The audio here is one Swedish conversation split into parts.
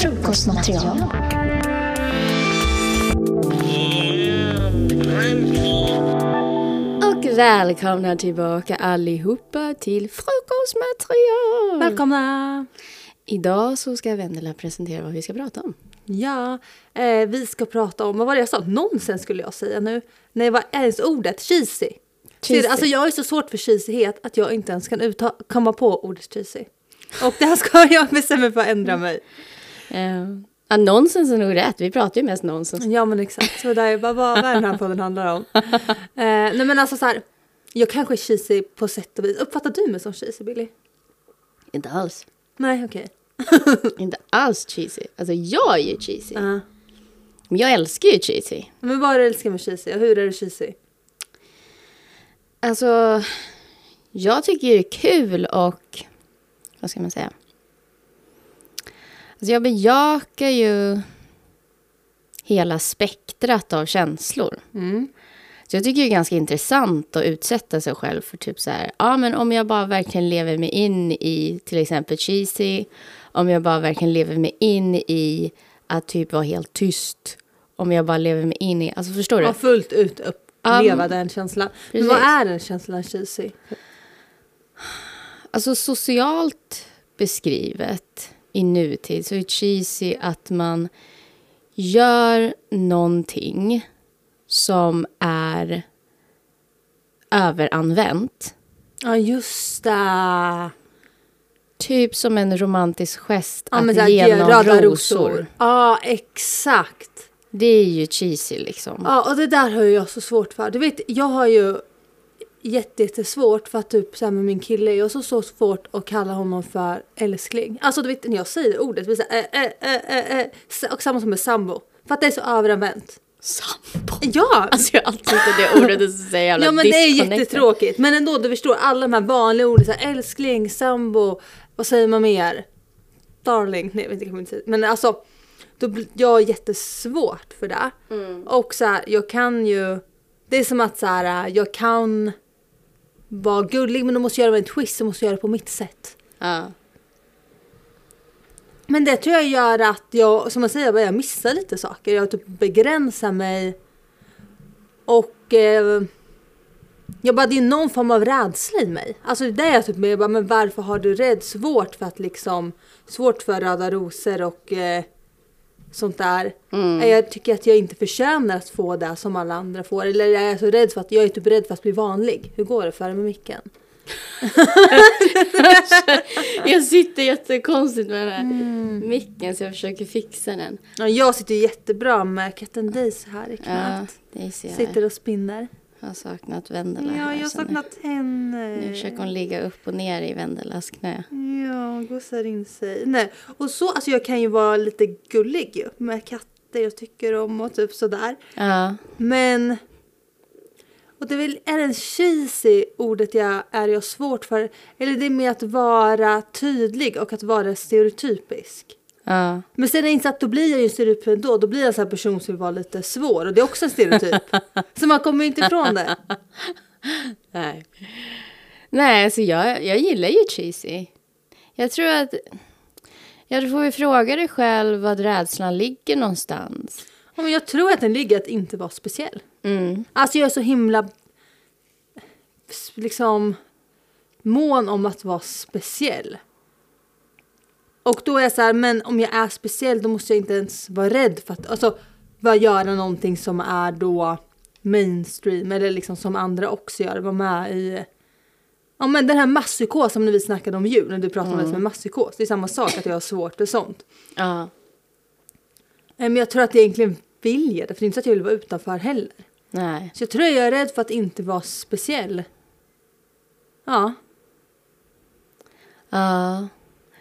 Frukostmaterial. Och välkomna tillbaka allihopa till frukostmaterial! Välkomna! Idag så ska Vendela presentera vad vi ska prata om. Ja, eh, vi ska prata om, vad var det jag sa? Nonsens skulle jag säga nu. Nej, vad är ens ordet? Cheesy. Cheesy. Alltså jag är så svårt för cheesyhet att jag inte ens kan utta- komma på ordet cheesy. Och det här ska jag bestämma mig för att ändra mig. Eh, ja, nonsens är nog rätt, vi pratar ju mest nonsens. Ja men exakt, så det är bara vad, vad är den här podden handlar om. Eh, nej men alltså så här, jag kanske är cheesy på sätt och vis. Uppfattar du mig som cheesy Billy? Inte alls. Nej okej. Inte alls cheesy. Alltså jag är ju cheesy. Ja. Men jag älskar ju cheesy. Men vad är det du älskar med cheesy och hur är det cheesy? Alltså, jag tycker det är kul och, vad ska man säga? Alltså jag bejakar ju hela spektrat av känslor. Mm. Så jag tycker det är ganska intressant att utsätta sig själv för typ så här, ja men om jag bara verkligen lever mig in i till exempel cheesy, om jag bara verkligen lever mig in i att typ vara helt tyst, om jag bara lever mig in i, alltså förstår du? Ja, fullt ut uppleva den känslan. Men vad är den känslan cheesy? Alltså socialt beskrivet i nutid så är cheesy att man gör någonting som är överanvänt. Ja just det. Typ som en romantisk gest Ja, att så här, ge ge någon röda rosor. Ja exakt. Det är ju cheesy liksom. Ja och det där har jag så svårt för. Du vet jag har ju jätte- jättesvårt för att typ så här med min kille, jag har så, så svårt att kalla honom för älskling. Alltså du vet när jag säger ordet, så här, äh, äh, äh, och samma som med sambo. För att det är så överanvänt. Sambo. Ja! Alltså jag har alltid det ordet är så jävla Ja men det är jättetråkigt. Men ändå, du förstår alla de här vanliga orden. Så här, älskling, sambo, vad säger man mer? Darling, nej jag vet inte, jag säga. Men alltså, då, jag har jättesvårt för det. Och så här, jag kan ju, det är som att så här, jag kan vara gullig men då måste jag göra en twist, så måste jag göra det på mitt sätt. Ja. Men det tror jag gör att jag, som man säger, jag börjar missa lite saker. Jag typ begränsar mig. Och eh, jag bara, det är någon form av rädsla i mig. Alltså det är jag typ med, jag bara, men varför har du rädd svårt för att liksom, svårt för röda rosor och eh, sånt där. Mm. Jag tycker att jag inte förtjänar att få det som alla andra får. Eller är jag så rädd för att, jag är typ rädd för att bli vanlig. Hur går det för dig med micken? Jag sitter jättekonstigt med den här Mm. micken så jag försöker fixa den. Ja, jag sitter jättebra med katten Daisy här i Ja, knät. jag. Sitter och spinner. Jag har saknat Vendela Ja, jag har så nu- saknat henne. Nu försöker hon ligga upp och ner i Vendelas knä. Ja, gossar in sig. Nej, och så, alltså jag kan ju vara lite gullig ju med katter jag tycker om och typ sådär. Ja, Men, och det är väl, är det cheesy ordet jag är jag svårt för? Eller det är med att vara tydlig och att vara stereotypisk. Ja. Men sen är det inte att då blir jag ju stereotyp ändå. Då blir jag en sån här person som vill vara lite svår och det är också en stereotyp. så man kommer ju inte ifrån det. Nej. Nej, alltså jag, jag gillar ju cheesy. Jag tror att... Ja, du får ju fråga dig själv vad rädslan ligger någonstans. Ja, men jag tror att den ligger att inte vara speciell. Mm. Alltså jag är så himla liksom mån om att vara speciell. Och då är jag så här, men om jag är speciell då måste jag inte ens vara rädd för att, alltså bara göra någonting som är då mainstream eller liksom som andra också gör, vara med i Ja men den här masspsykos som när vi snackade om djur, när du pratade om det som en masspsykos, det är samma sak att jag har svårt för sånt. Ja. Eh, Men jag tror att jag egentligen vill det, för det är inte så att jag vill vara utanför heller. Nej. Så jag tror jag är rädd för att inte vara speciell. Ja. Ja.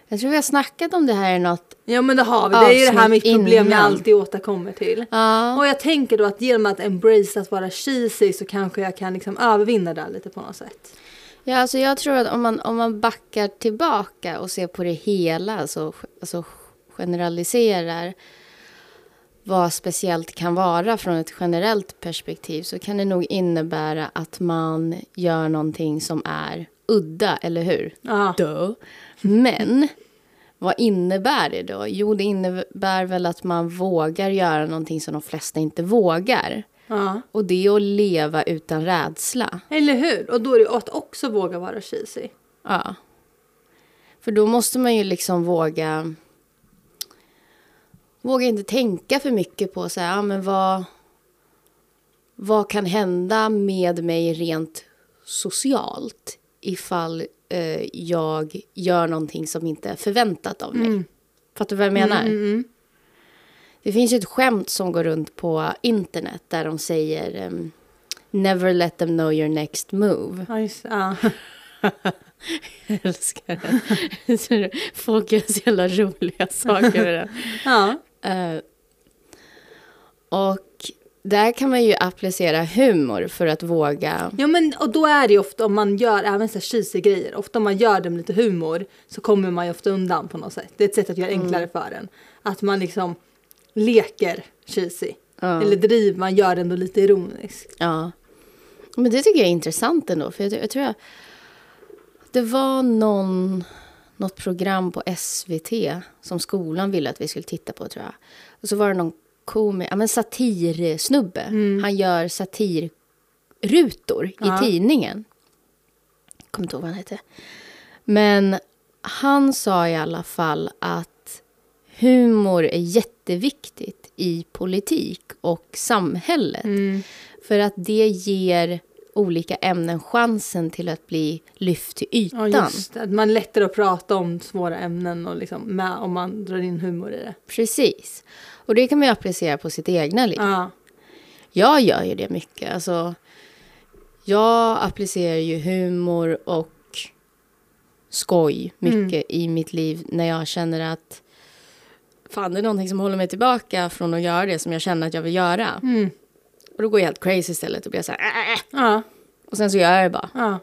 Jag tror vi har snackat om det här i något... Ja men det har vi. Det är ju det här mitt problem jag innan. alltid återkommer till. Ja. Och jag tänker då att genom att embrace att vara cheesy så kanske jag kan liksom övervinna det lite på något sätt. Ja, alltså jag tror att om man, om man backar tillbaka och ser på det hela, alltså, alltså generaliserar, vad speciellt kan vara från ett generellt perspektiv så kan det nog innebära att man gör någonting som är udda, eller hur? Ja. Duh. Men vad innebär det då? Jo, det innebär väl att man vågar göra någonting som de flesta inte vågar. ja. Och det är att leva utan rädsla. Eller hur? Och då är det att också våga vara cheesy. Ja. För då måste man ju liksom våga... Våga inte tänka för mycket på så här, ja, men vad... Vad kan hända med mig rent socialt ifall eh, jag gör någonting som inte är förväntat av mig? Fattar du vad jag menar? Mm, mm. Det finns ju ett skämt som går runt på internet där de säger ehm, Never let them know your next move. Ja, just, ja. Jag älskar den. Folk gör så jävla roliga saker med den. ja. Eh, och där kan man ju applicera humor för att våga. Ja men och då är det ju ofta om man gör även så här grejer, ofta om man gör det med lite humor så kommer man ju ofta undan på något sätt. Det är ett sätt att göra Mm. enklare för en. Att man liksom leker cheesy. Ja. Eller driv, man gör det ändå lite ironiskt. Ja. Men det tycker jag är intressant ändå. För jag, jag tror jag, det var någon, något program på SVT som skolan ville att vi skulle titta på tror jag. Och så var det någon komi, ja, men satirsnubbe. Han gör satirrutor Ja. i tidningen. Jag kommer inte ihåg vad han hette. Men han sa i alla fall att humor är jätteviktigt i politik och samhället. För att det ger olika ämnen chansen till att bli lyft till ytan. Ja just det, man är lättare att prata om svåra ämnen och liksom med, om man drar in humor i det. Precis. Och det kan man ju applicera på sitt egna liv. Ja. Jag gör ju det mycket. Alltså, jag applicerar ju humor och skoj mycket i mitt liv när jag känner att fan, det är någonting som håller mig tillbaka från att göra det som jag känner att jag vill göra. Mm. Och då går jag helt crazy istället och blir så här, äh, äh. Ja. och sen så gör jag det bara. Ja.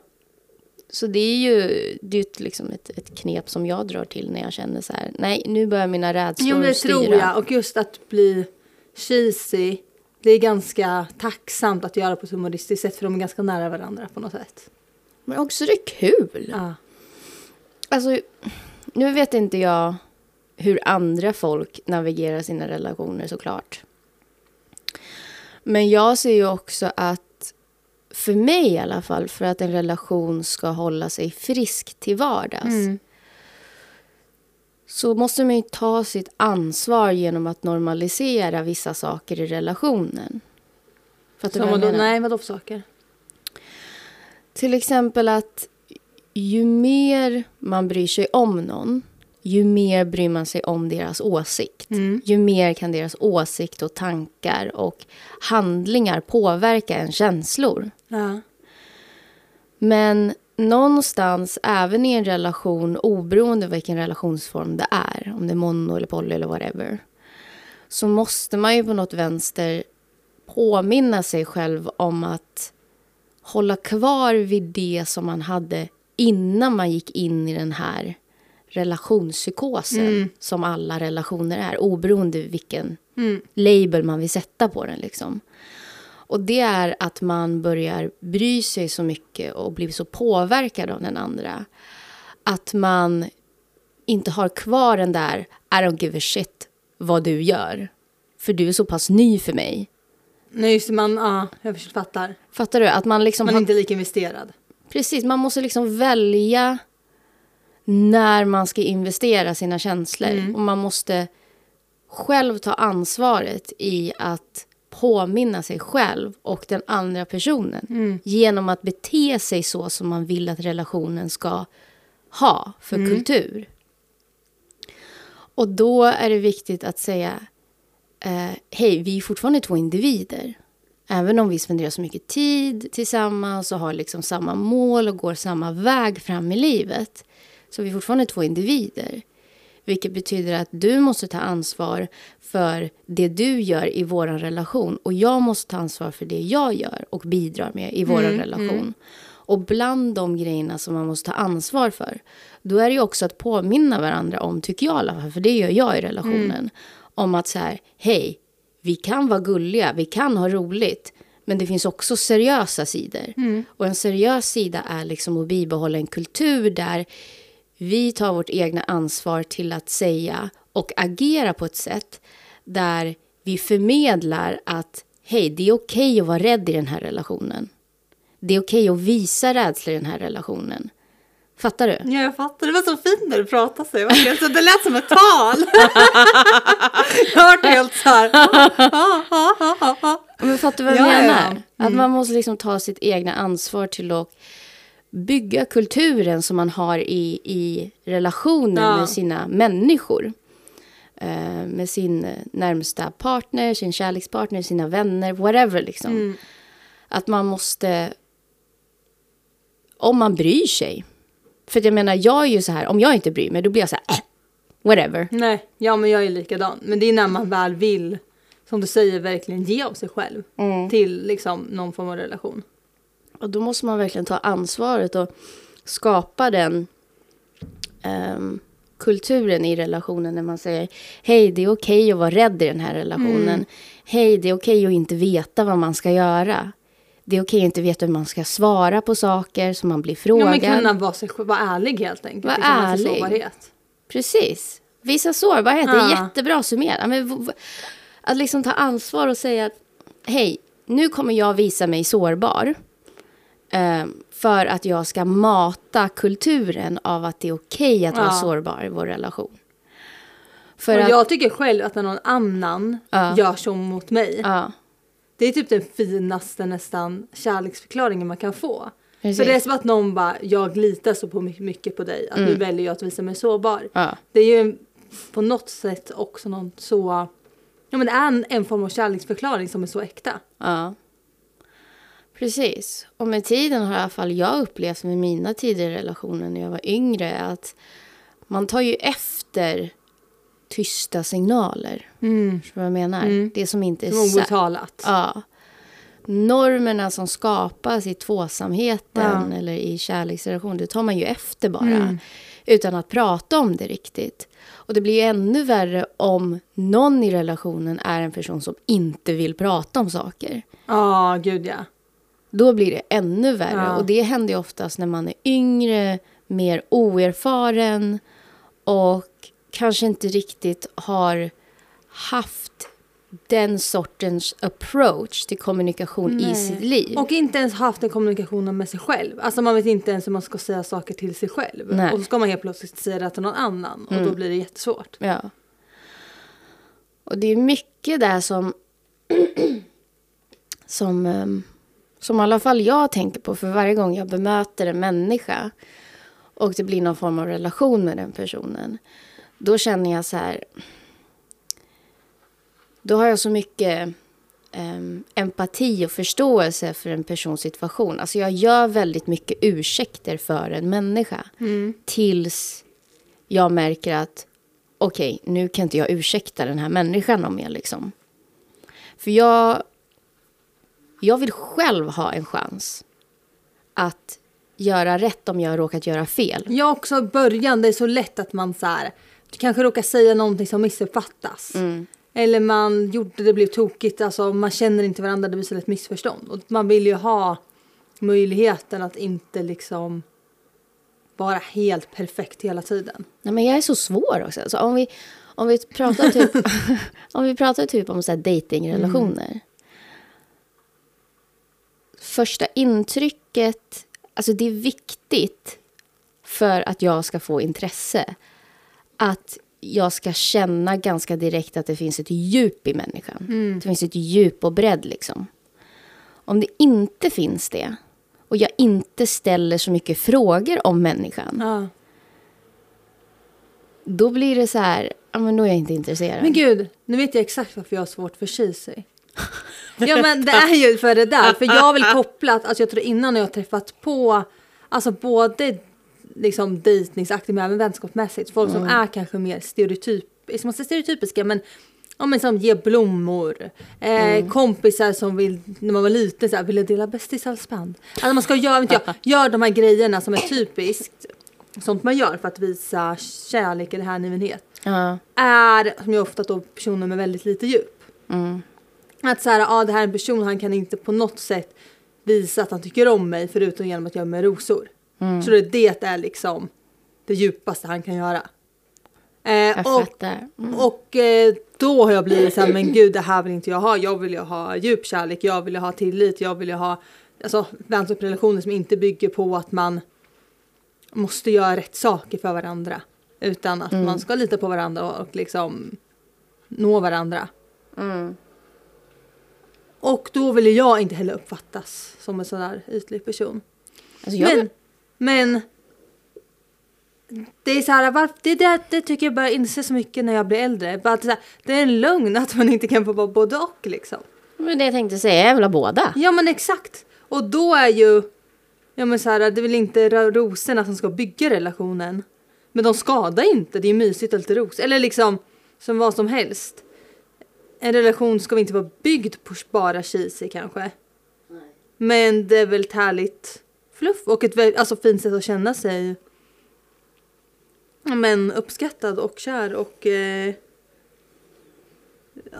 Så det är ju det är ett, liksom ett, ett knep som jag drar till när jag känner så här, nej, nu börjar mina rädslor Jo men det styra. tror jag. Och just att bli cheesy. Det är ganska tacksamt att göra på ett humoristiskt sätt för de är ganska nära varandra på något sätt. Men också det är kul. Ja. Alltså, nu vet inte jag hur andra folk navigerar sina relationer såklart. Men jag ser ju också att, för mig i alla fall, för att en relation ska hålla sig frisk till vardags Mm. så måste man ju ta sitt ansvar genom att normalisera vissa saker i relationen. Fattar du vad jag menar? nej, vadå för saker? Till exempel att ju mer man bryr sig om någon, ju mer bryr man sig om deras åsikt. Mm. Ju mer kan deras åsikt och tankar och handlingar påverka en känslor. Ja. Men någonstans, även i en relation, oberoende av vilken relationsform det är, om det är mono eller poly eller whatever, så måste man ju på något vänster påminna sig själv om att hålla kvar vid det som man hade innan man gick in i den här relationspsykosen som alla relationer är, oberoende vilken Mm. label man vill sätta på den. Liksom. Och det är att man börjar bry sig så mycket och blir så påverkad av den andra. Att man inte har kvar den där I don't give a shit vad du gör. För du är så pass ny för mig. Nej just det, man, ja, jag fattar. Fattar du? Att man liksom Man är har inte lika investerad. Precis, man måste liksom välja när man ska investera sina känslor. Och man måste själv ta ansvaret i att påminna sig själv och den andra personen genom att bete sig så som man vill att relationen ska ha för kultur. Och då är det viktigt att säga eh, hej, vi är fortfarande två individer. Även om vi spenderar så mycket tid tillsammans och har liksom samma mål och går samma väg fram i livet så är vi fortfarande två individer. Vilket betyder att du måste ta ansvar för det du gör i vår relation och jag måste ta ansvar för det jag gör och bidrar med i vår relation. Och bland de grejerna som man måste ta ansvar för, då är det ju också att påminna varandra om, tycker jag i alla fall, för det gör jag i relationen, om att så här, hej, vi kan vara gulliga, vi kan ha roligt. Men det finns också seriösa sidor. Och en seriös sida är liksom att bibehålla en kultur där vi tar vårt egna ansvar till att säga och agera på ett sätt där vi förmedlar att hej, det är okej att vara rädd i den här relationen. Det är okej att visa rädsla i den här relationen. Fattar du? Ja, jag fattar. Det var så fint när du pratade. Så verkligen. så det lät som ett tal. jag vart helt så här. Men fattar du vad jag Ja, ja, ja. menar? Att man måste liksom ta sitt egna ansvar till att bygga kulturen som man har i, i relationen Ja. med sina människor. Eh, med sin närmsta partner, sin kärlekspartner, sina vänner, whatever liksom. Mm. Att man måste... Om man bryr sig. För jag menar, jag är ju så här, om jag inte bryr mig, då blir jag så här, äh, whatever. Nej, ja men jag är likadan. Men det är när man väl vill, som du säger, verkligen ge av sig själv. Till liksom någon form av relation. Och då måste man verkligen ta ansvaret och skapa den ehm, kulturen i relationen när man säger hej, det är okej att vara rädd i den här relationen. Hej, det är okej att inte veta vad man ska göra. Det är okej att inte veta hur man ska svara på saker som man blir Ja, frågad. men kunna vara, sig, vara ärlig helt enkelt. Var liksom, sin ärlig. sårbarhet. Precis. Visa sårbarhet, det är Ja. jättebra summerat. Men att liksom ta ansvar och säga att hej, nu kommer jag visa mig sårbar. Eh, för att jag ska mata kulturen av att det är okej att vara Ja. sårbar i vår relation. För Och att, jag tycker själv att när någon annan Ja. gör så mot mig. ja, Det är typ den finaste nästan kärleksförklaringen man kan få. Precis. För det är som att någon bara, jag litar så på my- mycket på dig. Att nu väljer jag att visa mig sårbar. ja, Det är ju på något sätt också något så... Ja men det är en, en form av kärleksförklaring som är så äkta. ja. Precis. Och med tiden har i alla fall jag upplevt med mina tidigare relationer när jag var yngre att man tar ju efter tysta signaler. Mm. Förstår du vad jag menar? Det som inte är Som sagt. Ja. Normerna som skapas i tvåsamheten Ja. eller i kärleksrelation, det tar man ju efter bara. Mm. Utan att prata om det riktigt. Och det blir ju ännu värre om någon i relationen är en person som inte vill prata om saker. Ja, gud ja. Då blir det ännu värre. Ja. Och det händer ju oftast när man är yngre, mer oerfaren och kanske inte riktigt har haft den sortens approach till kommunikation i Nej. sitt liv. Och inte ens haft den kommunikationen med sig själv. Alltså man vet inte ens hur man ska säga saker till sig själv. Nej. Mm. Och så ska man helt plötsligt säga det till någon annan. Och då blir det jättesvårt. Ja. Och det är mycket där som... som, ehm, som i alla fall jag tänker på för varje gång jag bemöter en människa och det blir någon form av relation med den personen. Då känner jag så här... Då har jag så mycket ehm, empati och förståelse för en persons situation. Alltså jag gör väldigt mycket ursäkter för en människa. Tills jag märker att okej, nu kan inte jag ursäkta den här människan om jag liksom. För jag, jag vill själv ha en chans att göra rätt om jag har råkat göra fel. Jag också i början, det är så lätt att man så här, du kanske råkar säga någonting som missuppfattas. Mm. Eller man gjorde det blev tokigt, alltså man känner inte varandra, det blir så lätt missförstånd. Och man vill ju ha möjligheten att inte liksom vara helt perfekt hela tiden. Nej, men jag är så svår också. Alltså, om, vi, om, vi pratar typ, om vi pratar typ om så här datingrelationer. Första intrycket, alltså det är viktigt för att jag ska få intresse. Att jag ska känna ganska direkt att det finns ett djup i människan. Det finns ett djup och bredd liksom. Om det inte finns det och jag inte ställer så mycket frågor om människan Ja. då blir det så här, ja men då är jag inte intresserad. Men gud, nu vet jag exakt varför jag har svårt för cheesy. Ja men det är ju för det där, för jag vill koppla att alltså jag tror innan jag har träffat på, alltså både liksom dejtningsaktigt men även vänskapsmässigt, folk som är kanske mer stereotyp, som man säger stereotypiska men Ja men som ger blommor, eh, kompisar som vill, när man var liten så här, ville dela bästishalsband. Alltså man ska göra, inte jag, gör de här grejerna som är typiskt, sånt man gör för att visa kärlek eller hängivenhet ja, är som ju ofta då personer med väldigt lite djup. mm, Att så här, ja det här är en person, han kan inte på något sätt visa att han tycker om mig förutom genom att göra mig rosor. Mm. Så det, det är liksom det djupaste han kan göra. Eh, Jag och fattar. Mm. och eh, då har jag blivit så här, men gud det här vill inte jag ha. Jag vill ju ha djup kärlek, jag vill ju ha tillit, jag vill ju ha alltså, vänskapsrelationer som inte bygger på att man måste göra rätt saker för varandra. Utan att Mm. man ska lita på varandra och liksom nå varandra. Mm. Och då vill ju jag inte heller uppfattas som en sån där ytlig person. Alltså jag, Men, men det är så här, varför, det, det, det tycker jag börjar inse så mycket när jag blir äldre. Bara att det, är det är en lögn att man inte kan få vara både och liksom. men det jag tänkte säga, vill ha båda. Ja men exakt. Och då är ju, ja men så här, det är väl inte ro- rosorna som ska bygga relationen. Men de skadar inte, det är mysigt och lite ros. Eller liksom, som vad som helst. En relation ska väl inte vara byggd på bara cheesy kanske. Men det är väl ett härligt fluff och ett alltså, fint sätt att känna sig men, uppskattad och kär och eh,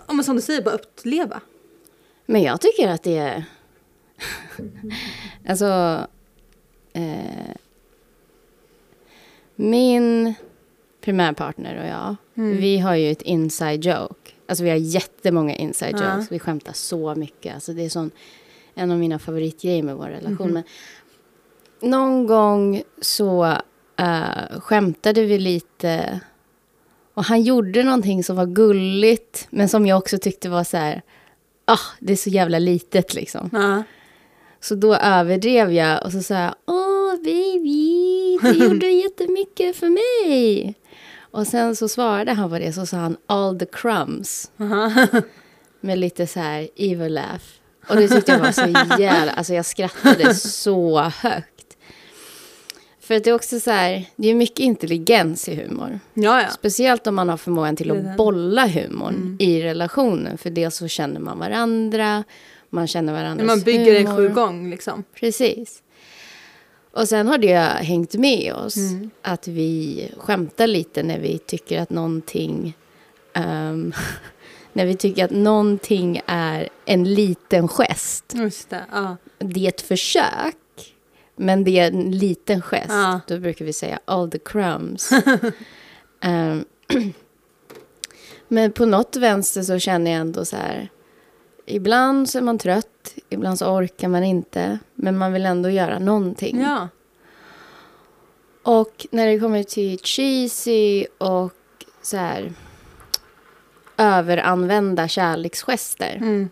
ja, men som du säger, bara uppleva. Men jag tycker att det är... alltså... Eh, min primärpartner och jag, vi har ju ett inside joke. Alltså vi har jättemånga inside Ja. jokes. Vi skämtar så mycket. Alltså det är sån, en av mina favoritgrejer med vår relation. Men någon gång så uh, skämtade vi lite. Och han gjorde någonting som var gulligt. Men som jag också tyckte var så här. Ah, det är så jävla litet liksom. Ja. Så då överdrev jag och så sa jag Åh baby, du gjorde jättemycket för mig. Och sen så svarade han på det så sa han all the crumbs. Med lite så här evil laugh. Och det tyckte jag var så jävla, alltså jag skrattade så högt. För att det är också så här, det är mycket intelligens i humor. Ja, ja. Speciellt om man har förmågan till att bolla humorn i relationen. För dels så känner man varandra, man känner varandras Man bygger en humor. sju gång liksom. Precis. Och sen har det hängt med oss Mm. att vi skämtar lite när vi tycker att någonting ehm, när vi tycker att någonting är en liten gest. Just det. Ja. Det är ett försök, men det är en liten gest. Ja. Då brukar vi säga all the crumbs. Ehm, men på något vänster så känner jag ändå så här. Ibland så är man trött, ibland så orkar man inte. Men man vill ändå göra någonting. ja. Och när det kommer till cheesy och så här överanvända kärleksgester. Mm.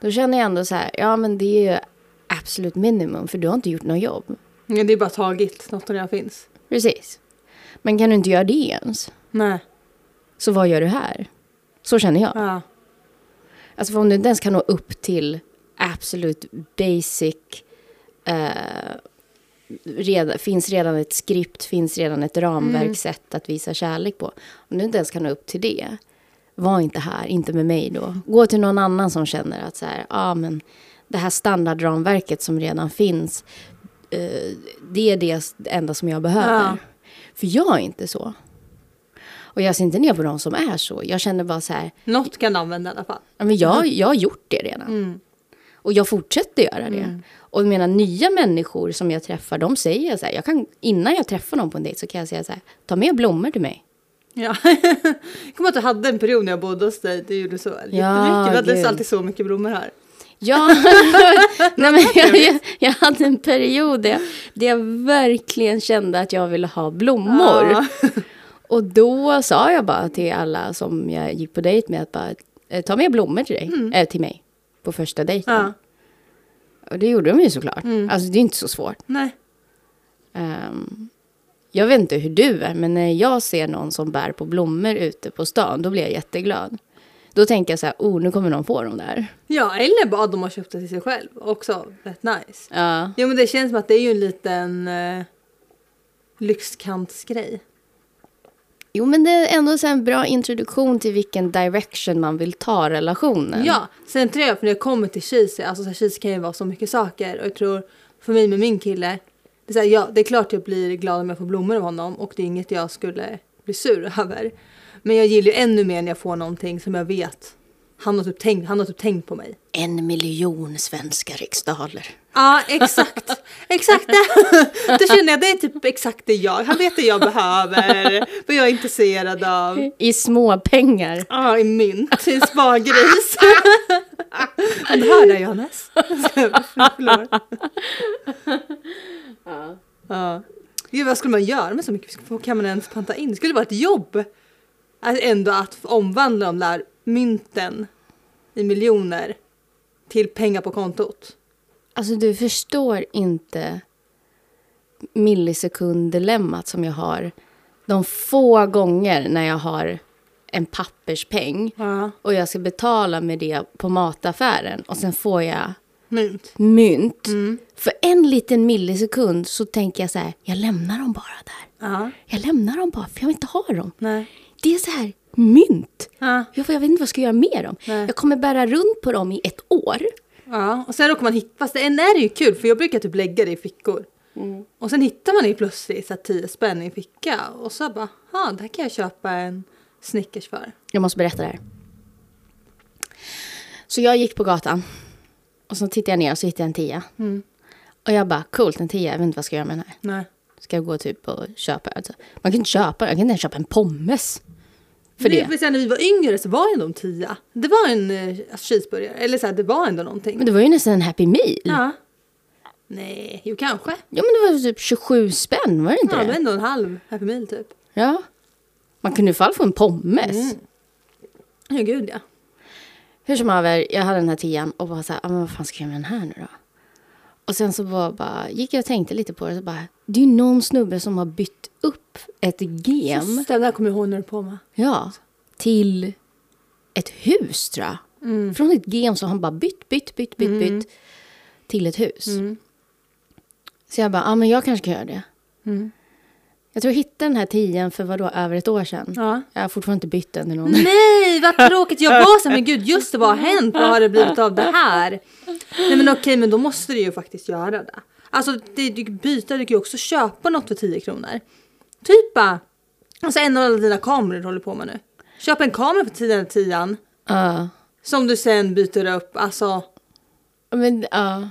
Då känner jag ändå så här, ja men det är ju absolut minimum för du har inte gjort något jobb. ja. Det är bara tagit något som redan finns. Precis. Men kan du inte göra det ens? Nej. Så vad gör du här? Så känner jag. Ja. Alltså för om du inte ens kan nå upp till absolut basic. Eh, redan, finns redan ett skript, finns redan ett ramverk, sätt att visa kärlek på. Om du inte ens kan nå upp till det. Var inte här, inte med mig då. Gå till någon annan som känner att så här, ja men det här standardramverket som redan finns. Eh, det är det enda som jag behöver. Ja. För jag är inte så. Och jag ser inte ner på de som är så. Jag känner bara så här, Något kan du använda i alla fall. Ja, men jag, jag har gjort det redan. Mm. Och jag fortsätter göra det. Och mina nya människor som jag träffar, de säger så här, jag kan, innan jag träffar någon på en dejt så kan jag säga så här, ta med blommor till mig. Ja. jag kommer att du hade en period när jag bodde hos dig. Du gjorde så jättemycket. Vi hade gud. alltid så mycket blommor här. Ja, Nej, men jag, jag, jag hade en period där jag, där jag verkligen kände att jag ville ha blommor. Ja. Och då sa jag bara till alla som jag gick på dejt med att bara, eh, ta med blommor till dig, äh, till mig på första dejten. Ja. Och det gjorde de ju såklart. Mm. Alltså det är inte så svårt. Nej. Ehm, jag vet inte hur du är, men när jag ser någon som bär på blommor ute på stan, då blir jag jätteglad. Då tänker jag så här, oh, nu kommer någon få dem där. Ja, eller bara att de har köpt det till sig själv. Också rätt nice. Ja, Jo men det känns som att det är ju en liten eh, lyxkantsgrej. Jo men det är ändå en bra introduktion till vilken direction man vill ta relationen. Ja, sen tror jag för när det kommer till cheesy, alltså så här, cheesy kan ju vara så mycket saker och jag tror för mig med min kille, det är, så här, ja, det är klart jag blir glad om jag får blommor av honom och det är inget jag skulle bli sur över. Men jag gillar ju ännu mer när jag får någonting som jag vet han har typ tänkt, han har typ tänkt på mig. En miljon svenska riksdaler. Ja, exakt. Exakt det. Då känner jag det är typ exakt det jag, han vet det jag behöver, vad jag är intresserad av. I små pengar. Ja, i mynt, i spargris. Du hör det Johannes. Ja. Gud, vad skulle man göra med så mycket? Vad kan man ens panta in? Det skulle vara ett jobb. Att ändå att omvandla de där mynten i miljoner till pengar på kontot. Alltså du förstår inte millisekunddilemmat som jag har de få gånger när jag har en papperspeng Ja. och jag ska betala med det på mataffären och sen får jag Mynt. mynt. För en liten millisekund så tänker jag så här, jag lämnar dem bara där. Ja. Jag lämnar dem bara för jag vill inte ha dem. Nej. Det är så här, mynt. Ja. Jag, jag vet inte vad jag ska göra med dem. Nej. Jag kommer bära runt på dem i ett år. Ja, och sen råkar man hitta, fast än är det ju kul för jag brukar typ lägga det i fickor. Och sen hittar man ju plötsligt så här 10 spänn i en ficka och så bara, ja det här kan jag köpa en Snickers för. Jag måste berätta det här. Så jag gick på gatan. Och så tittade jag ner och så hittade jag en tia. Och jag bara, coolt en tia, jag vet inte vad jag ska göra med den här. Nej. Ska jag gå typ och köpa? Alltså, man kan inte köpa, jag kan inte ens köpa en pommes. För det. det. när vi var yngre så var ju ändå en tia. Det var en eh, cheeseburgare, eller så här, det var ändå någonting. Men det var ju nästan en Happy Meal. Ja, Ja. Nej, jo kanske. men det var typ 27 spänn, var det inte Ja, det var det? ändå en halv Happy Meal typ. Ja. Man kunde i alla fall få en pommes. Mm. Ja, gud ja. Hur som haver, jag hade den här tian och bara så här, ah, men vad fan ska jag göra med den här nu då? Och sen så var bara, gick jag och tänkte lite på det så bara, det är ju någon snubbe som har bytt upp ett gem, Just det, där kommer ihåg när på med. ja, till ett hus tror jag. Mm. Från ett gem så har han bara bytt, bytt, bytt, bytt, bytt till ett hus. Mm. Så jag bara, ja ah, men jag kanske kan göra det. Mm. Jag tror jag hittade den här tian för vadå, över ett år sedan. Ja. Jag har fortfarande inte bytt den till någon. Nej, vad tråkigt. Jag var så men gud, just det, vad har hänt? Vad har det blivit av det här? Nej, men okej, men då måste du ju faktiskt göra det. Alltså, det, du byta, du kan ju också köpa något för 10 kronor. Typ bara, alltså en av alla dina kameror du håller på med nu. Köp en kamera för 10 tian Ja. som du sen byter upp. Alltså, Men ja.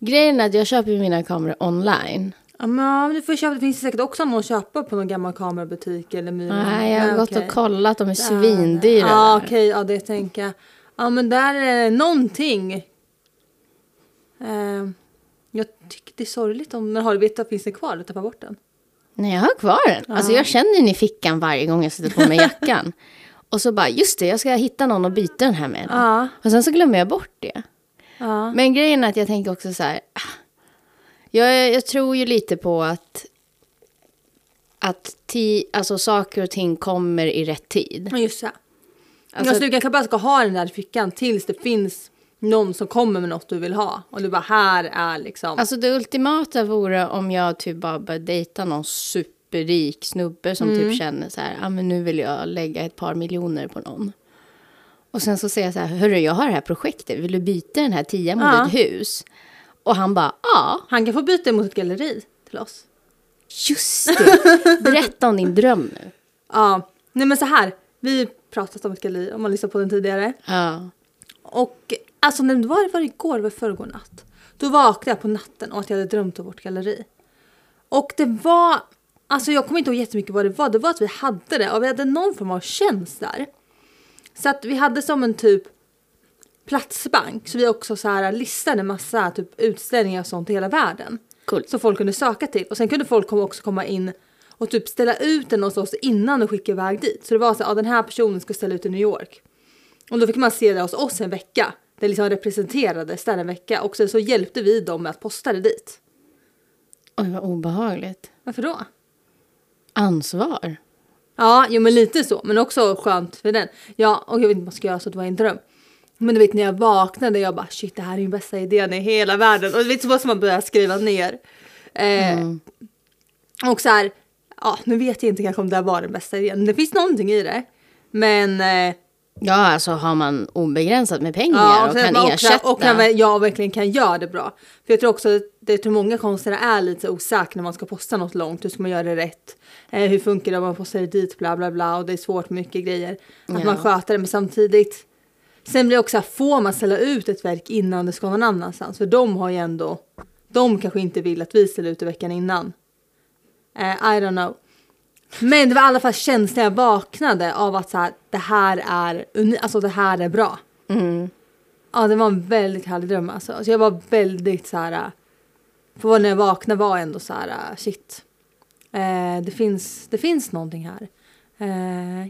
Grejen är att jag köper mina kameror online. Ja, men du får köpa, det finns säkert också någon att köpa på någon gammal kamerabutik eller Myra. Nej, jag har gått okej. och kollat. De är svindyra. Ja, okej, ja det tänker jag. Ja, men där är det någonting. Eh, jag tycker det är sorgligt om, men har du vetat, finns det kvar? Du tappar bort den? Nej, jag har kvar den. Alltså, jag känner den i fickan varje gång jag sätter på mig jackan. och så bara, just det, jag ska hitta någon och byta den här med. Ja. Och sen så glömmer jag bort det. Ja. Men grejen är att jag tänker också så här. ah, Jag, jag tror ju lite på att, att ti, alltså, saker och ting kommer i rätt tid. Ja, just det. Alltså- Alltså, du kanske bara ska ha den där fickan tills det finns någon som kommer med något du vill ha. Och du bara, här är liksom. Alltså det ultimata vore om jag typ bara började dejta någon superrik snubbe som Mm. typ känner så här, ah, men nu vill jag lägga ett par miljoner på någon. Och sen så säger jag så här, hörru jag har det här projektet, vill du byta den här tian mot Ja. ett hus? Och han bara, ja, Han kan få byta mot ett galleri till oss. just det. Berätta om din dröm nu. Ja, nej men så här. Vi pratat om ett galleri om man lyssnar på den tidigare. Ja. Och alltså när det var, var igår, var förrgår natt. Då vaknade jag på natten och att jag hade drömt om vårt galleri. Och det var, alltså jag kommer inte ihåg jättemycket vad det var. Det var att vi hade det och vi hade någon form av tjänst där. Så att vi hade som en typ platsbank. Så vi också så här listade massa typ utställningar och sånt i hela världen. Coolt. Som folk kunde söka till. Och sen kunde folk också komma in och typ ställa ut den hos oss innan och skicka iväg dit. Så det var så att ja, den här personen ska ställa ut i New York. Och då fick man se det hos oss en vecka. Det liksom representerades där en vecka. Och sen så hjälpte vi dem med att posta det dit. Oj vad obehagligt. Varför då? Ansvar. Ja, jo men lite så. Men också skönt för den. Ja, och jag vet inte vad man ska göra så det var en dröm. Men du vet när jag vaknade jag bara shit det här är den bästa idén i hela världen. Och du vet så måste man börja skriva ner. Eh, Och så här, ja nu vet jag inte kanske om det här var den bästa idén. Det finns någonting i det. Men eh, Ja, alltså har man obegränsat med pengar Ja, och sen- kan och, ersätta. och kan, väl- ja, verkligen kan göra det bra. För jag tror också att det jag tror många konstnärer är lite osäkra när man ska posta något långt. Hur ska man göra det rätt? Eh, hur funkar det om man postar det dit? Bla bla bla. Och det är svårt, mycket grejer. Att Ja. man sköter det. Men samtidigt Sen blir det också, får man ställa ut ett verk innan det ska någon annanstans? För de har ju ändå, de kanske inte vill att vi ställer ut det veckan innan. Eh, I don't know. Men det var i alla fall känslan jag vaknade av att så här, det här är, alltså det här är bra. Mm. Ja, det var en väldigt härlig dröm alltså. alltså jag var väldigt så här, för när jag vaknade var jag ändå så här, shit. Eh, det, finns, det finns någonting här. Eh,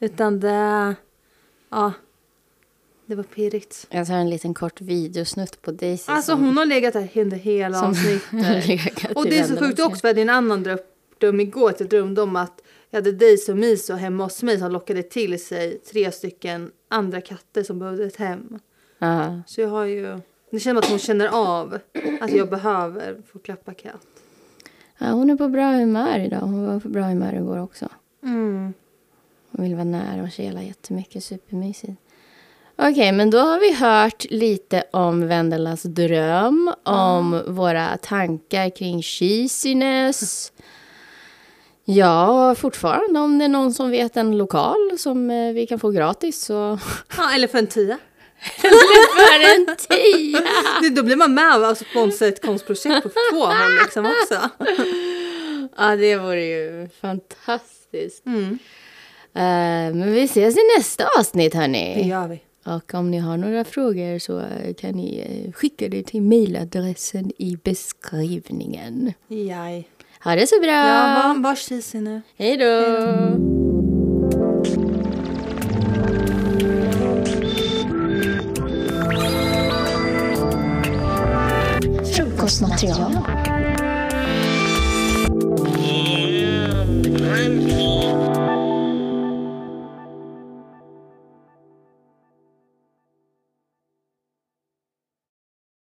utan det, ja, det var pirrigt. Jag tar en liten kort videosnutt på Daisy. Alltså som, hon har legat där under hela avsnittet. Och det är så sjukt också för det är en annan dröm, igår att jag drömde om att jag hade Daisy och Miso hemma hos mig som lockade till sig tre stycken andra katter som behövde ett hem. Ja. Så jag har ju, det känns att hon känner av att jag behöver få klappa katt. ja, hon är på bra humör idag. Hon var på bra humör igår också. Mm. Hon vill vara nära och kela jättemycket. Supermysigt. Okej, men då har vi hört lite om Vendelas dröm, om våra tankar kring cheesiness. Ja, fortfarande om det är någon som vet en lokal som eh, vi kan få gratis så... Ja, eller för en tia. För en tia! Det- Då blir man med och sponsrar ett konstprojekt på två håll liksom också. Ja, det vore ju fantastiskt. Mm. Eh, men vi ses i nästa avsnitt, Det hörni. gör vi. Och om ni har några frågor så kan ni eh, skicka det till mejladressen i beskrivningen. Jaj. Ha det så bra! Ja, var, var nu. Hej då! Frukostmaterial